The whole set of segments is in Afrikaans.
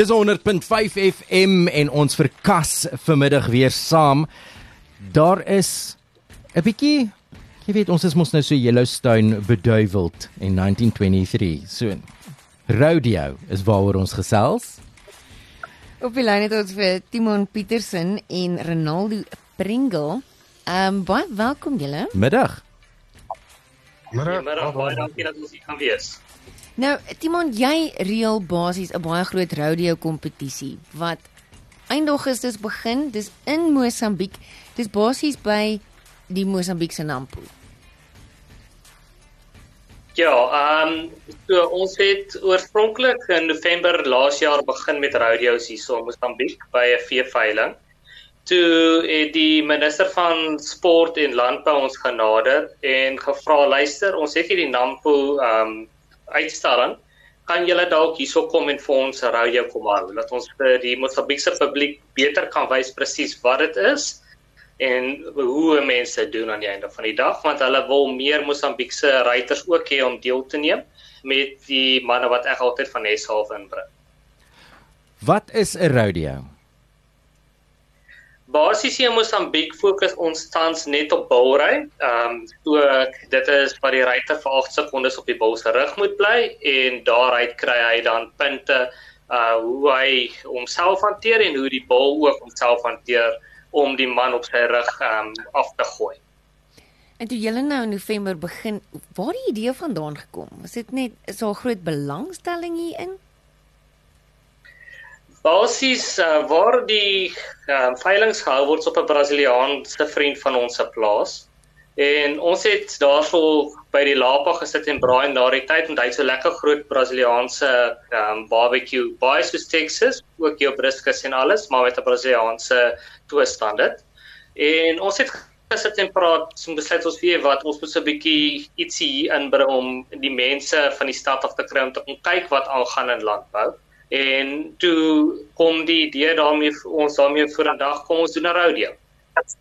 Dis 100.5 FM en ons verkas vanmiddag weer saam. Daar is 'n bietjie jy weet ons is mos nou so Yellowstone beduiweld in 1923. So rodeo is waaroor ons gesels. Op die lyn het ons vir Timon Petersen en Ronaldo Pringle. Ehm um, baie welkom julle. Middag. Middag, baie dankie dat ons hier kan wees. Nou, Timon, jy reël basies 'n baie groot rodeo kompetisie wat eind Augustus begin. Dis in Mosambiek. Dis basies by die Mosambiekse Nampo. Ja, ehm um, so ons het oorspronklik in November laas jaar begin met rodeo's hier so in Mosambiek by 'n veeveiling. Toe het die minister van sport en landbou ons genader en gevra luister, ons het hier die Nampo ehm um, uitstalling. Kan julle dalk hierso kom en vir ons 'n rodeo kom hou dat ons vir die Mosambiekse publiek beter kan wys presies wat dit is en hoe mense doen aan die einde van die dag want hulle wil meer Mosambiekse ruiters ook hê om deel te neem met die manne wat ek altyd van Neshalf inbring. Wat is 'n rodeo? Basies hier in Mosambiek fokus ons tans net op bulry. Ehm um, so dit is wat die ruiter vir 8 sekondes op die bul se rug moet bly en daaruit kry hy dan punte uh hoe hy homself hanteer en hoe die bul ook homself hanteer om die man op sy rug um, af te gooi. En toe julle nou in November begin, waar die idee vandaan gekom? Was dit net so 'n groot belangstelling hierin? Basies uh, waar die uh, veilinge gehou word op 'n Brasiliaanse vriend van ons se plaas. En ons het daarso by die Lapa gesit en braai en daardie tyd en hy so lekker groot Brasiliaanse um, barbecue, baie soos Texas, ook jou brisket en alles, maar met 'n Brasiliaanse toestand dit. En ons het gesit en praat, so besluit ons weer wat ons moet so 'n bietjie ietsie hier inbring om die mense van die stad af te kry om te kyk wat aangaan in landbou. En toe kom die idee daarmee ons daarmee voor 'n dag kom ons doen 'n rodeo.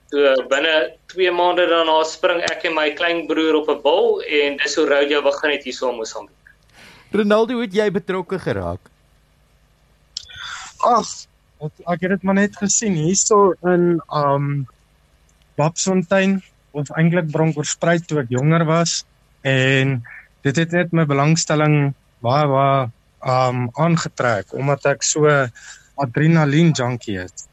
So binne 2 maande daarna spring ek en my klein broer op 'n bul en dis hoe rodeo begin het hierso in Mosambiek. Ronaldo, hoe het jy betrokke geraak? Ag, Ek ek het dit maar net gesien hierso in um Babsfontein of eintlik Bronkhorstspruit toe ek jonger was en dit het net my belangstelling baie baie um aangetrek omdat ek so adrenalien junkie is.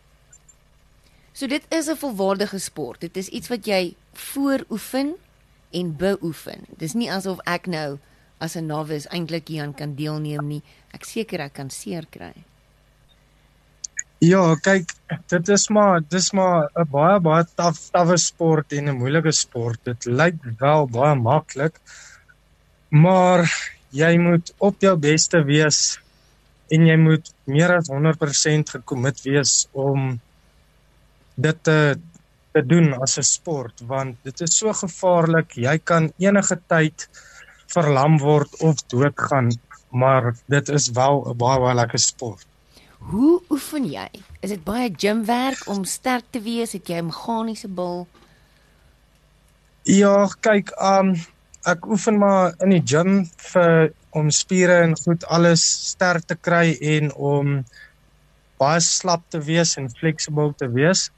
So dit is 'n volwaardige sport. Dit is iets wat jy vooroefen en beoefen. Dis nie asof ek nou as 'n novice eintlik hieraan kan deelneem nie. Ek seker ek kan seer kry. Ja, kyk, dit is maar dis maar 'n baie baie taaf tawwe sport en 'n moeilike sport. Dit lyk wel baie maklik. Maar jy moet op jou beste wees en jy moet meer as 100% gekommit wees om dit te te doen as 'n sport want dit is so gevaarlik. Jy kan enige tyd verlam word of doodgaan, maar dit is wel 'n baie baie lekker sport. Hoe oefen jy? Is dit baie gymwerk om sterk te wees? Het jy 'n meganiese bil? Ja, kyk, um ek oefen maar in die gym vir om spiere en goed alles sterk te kry en om baie slap te wees en flexible te wees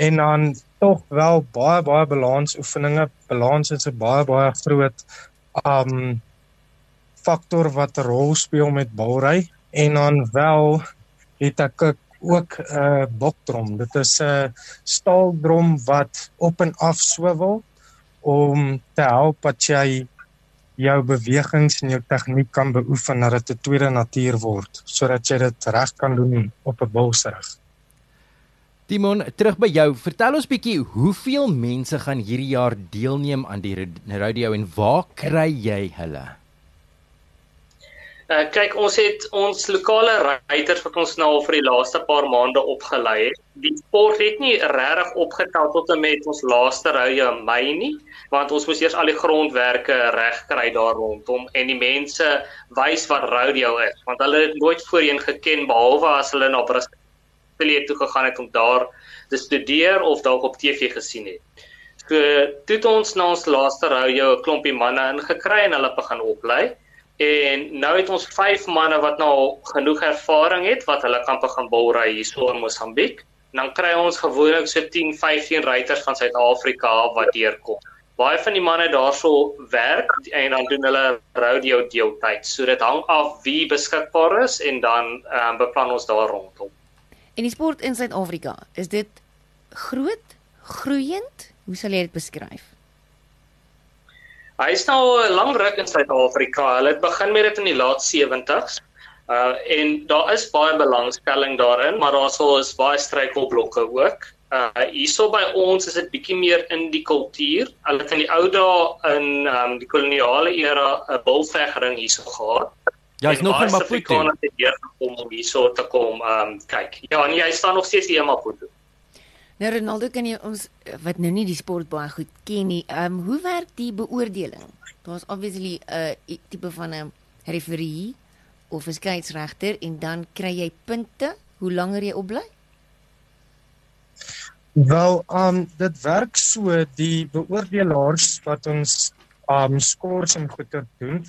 en dan tog wel baie baie balans oefeninge. Balans is 'n baie baie groot um faktor wat 'n rol speel met balry en dan wel het ek ook 'n uh, bokdrom. Dit is 'n uh, staaldrom wat op en af swivel om te help dat jy jou bewegings en jou tegniek kan beoefen dat dit 'n tweede natuur word sodat jy dit reg kan doen op 'n bulsrug. Timon, terug by jou. Vertel ons bietjie hoeveel mense gaan hierdie jaar deelneem aan die rodeo en waar kry jy hulle? Uh, kyk, ons het ons lokale ruiters wat ons nou al vir die laaste paar maande opgelei het. Die sport het nie regtig opgetel tot en met ons laaste roue in Mei nie, want ons moes eers al die grondwerke regkry daar rondom en die mense wys wat rodeo is, want hulle het nooit voorheen geken behalwe as hulle na Brasilia toe gegaan het om daar te studeer of dalk op TV gesien het. So, toe het ons na ons laaste roue 'n klompie manne ingekry en hulle begin oplei En nou het ons 5 manne wat nou genoeg ervaring het wat hulle kan begin bulry hierso in Mosambiek. Dan kry ons gewoonlik so 10, 15 ruiters van Suid-Afrika wat deurkom. Baie van die manne daarso werk en dan doen hulle rodeo deeltyd. So dit hang af wie beskikbaar is en dan um, beplan ons daar rondom. En die sport in Suid-Afrika, is dit groot, groeiend? Hoe sal jy dit beskryf? Hy is nou 'n lang ruk in Suid-Afrika. Hulle het begin met dit in die laat 70s. Uh en daar is baie belangstelling daarin, maar daar sou is baie struikelblokke ook. Uh hierso by ons is dit bietjie meer in die kultuur. Hulle het in die ou dae in um die koloniale era 'n bulvegring hierso gehad. Ja, is nog in Maputo. Afrikaners het hier gekom om hierso te kom um kyk. Ja, en jy staan nog steeds hier in Maputo. Nou Ronaldo kan jy ons wat nou nie die sport baie goed ken nie. Ehm um, hoe werk die beoordeling? Daar's obviously 'n uh, tipe van 'n referee of 'n skeieregter en dan kry jy punte hoe langer jy opbly? Wel, um dit werk so die beoordelaars wat ons um scores en goeie doen.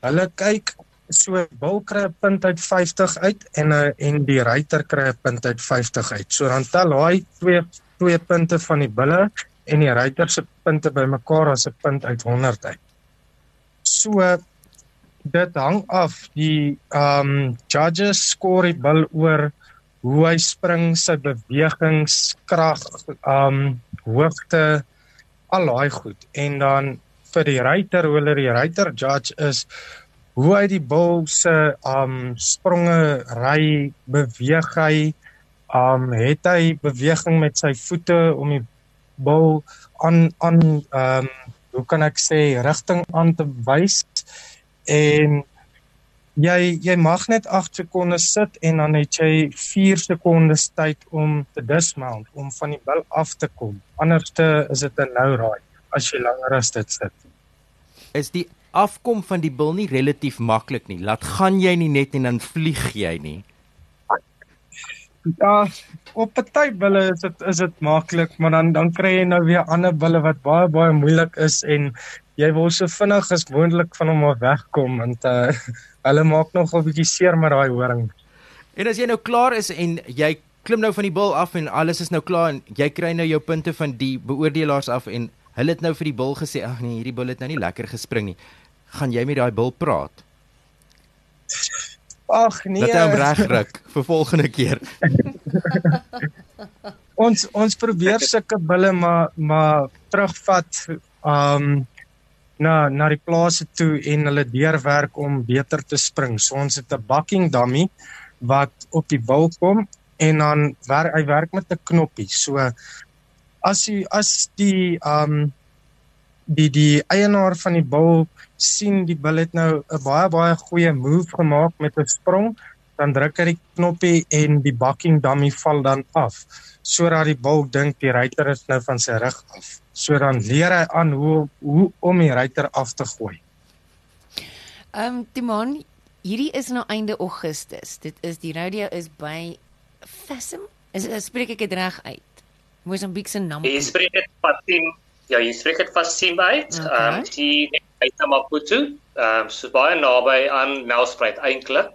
Hulle kyk so bil kry 'n punt uit 50 uit en 'n uh, en die ruiter kry 'n punt uit 50 uit. So dan tel hy twee twee punte van die bulle en die ruiter se punte bymekaar as 'n punt uit 100 uit. So dit hang af die um judges score die bil oor hoe hy spring, sy bewegingskrag, um hoogte, al daai goed. En dan vir die ruiter, hoe hulle die ruiter judge is hoe hy die bil se um spronge ry beweeg hy um het hy beweging met sy voete om die bil aan aan um hoe kan ek sê rigting aan te wys. En jy jy mag net 8 sekondes sit en dan het jy 4 sekondes tyd om te dismount om van die bil af te kom. Anderste is dit 'n nou raai as jy langer as dit sit. Is die afkom van die bil nie relatief maklik nie. Laat gaan jy nie net en dan vlieg jy nie. Ja, op party bulle is dit is dit maklik, maar dan dan kry jy nou weer ander bulle wat baie baie moeilik is en jy wil so vinnig as moontlik van hom af wegkom want uh hulle maak nog 'n bietjie seer met daai horing. En as jy nou klaar is en jy klim nou van die bil af en alles is nou klaar en jy kry nou jou punte van die beoordelaars af en hulle het nou vir die bil gesê ag nee, hierdie bil het nou nie lekker gespring nie gaan jy met daai bil praat? Ag nee. Dat hy hom regruk vir volgende keer. ons ons probeer sulke bulle maar maar terugvat um na na die plase toe en hulle deurwerk om beter te spring. So ons het 'n bucking dummy wat op die bil kom en dan werk hy werk met 'n knoppie. So as jy as die um die die eienaar van die bil sien die bil het nou 'n baie baie goeie move gemaak met 'n sprong, dan druk hy die knoppie en die bucking dummy val dan af sodat die bil dink die ruiter is nou van sy rug af. So dan leer hy aan hoe hoe om die ruiter af te gooi. Ehm um, Timon, hierdie is nou einde Augustus. Dit is die rodeo is by Fassum. Is spreek ek dit reg uit? Mosambiek se naam. Jy spreek dit Fatim Ja, jy spreek dit sien by. Ehm um, die uit Maputo, ehm um, so baie naby aan Nelspruit eintlik.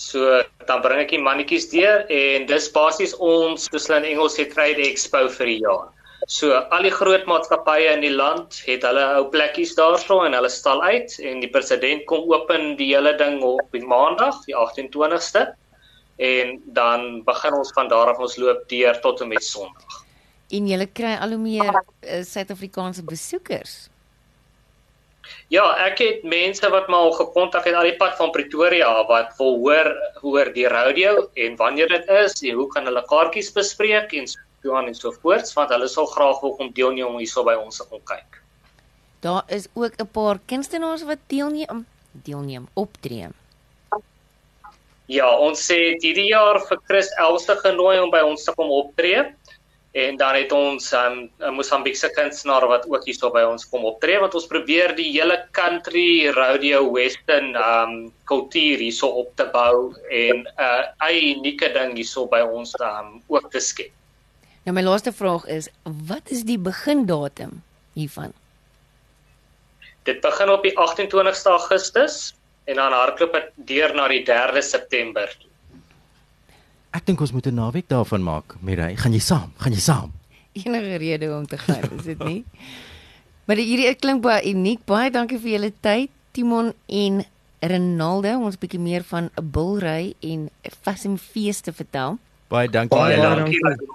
So dan bring ek die mannetjies deur en dis basies ons soos hulle in Engels sê trade expo vir die jaar. So al die groot maatskappye in die land het hulle ou plekkies daarso en hulle stal uit en die president kom open die hele ding op die maandag, die 28ste. En dan begin ons van daar af ons loop deur tot en met Sondag en jy kry al hoe meer uh, Suid-Afrikaanse besoekers. Ja, ek het mense wat my al gekontak het al die pad van Pretoria wat wil hoor hoor die radio en wanneer dit is en hoe kan hulle kaartjies bespreek en so aan en so voort want hulle sal graag wil kom deelneem om hierso by ons te kom kyk. Daar is ook 'n paar kunstenaars wat deelneem deelneem optree. Ja, ons sê hierdie jaar vir Chris Elste genooi om by ons te kom optree en dan het ons um, 'n Mosambiekse kunstenaar wat ook hierso by ons kom optree want ons probeer die hele country rodeo western um kultuur hierso op te bou en 'n uh, eie unieke ding hierso by ons um ook te skep. Nou my laaste vraag is wat is die begindatum hiervan? Dit begin op die 28ste Augustus en dan hardloop dit deur na die 3de September. Ek dink ons moet 'n naweek daarvan maak, Mirai. Gaan jy saam? Gaan jy saam? Enige rede om te gaan, is dit nie? Maar die- hierdie klink baie uniek. Baie dankie vir julle tyd, Timon en Ronaldo. Ons 'n bietjie meer van 'n bulry en Fashion Fees te vertel. Baie dankie. Baie. Dankie. dankie.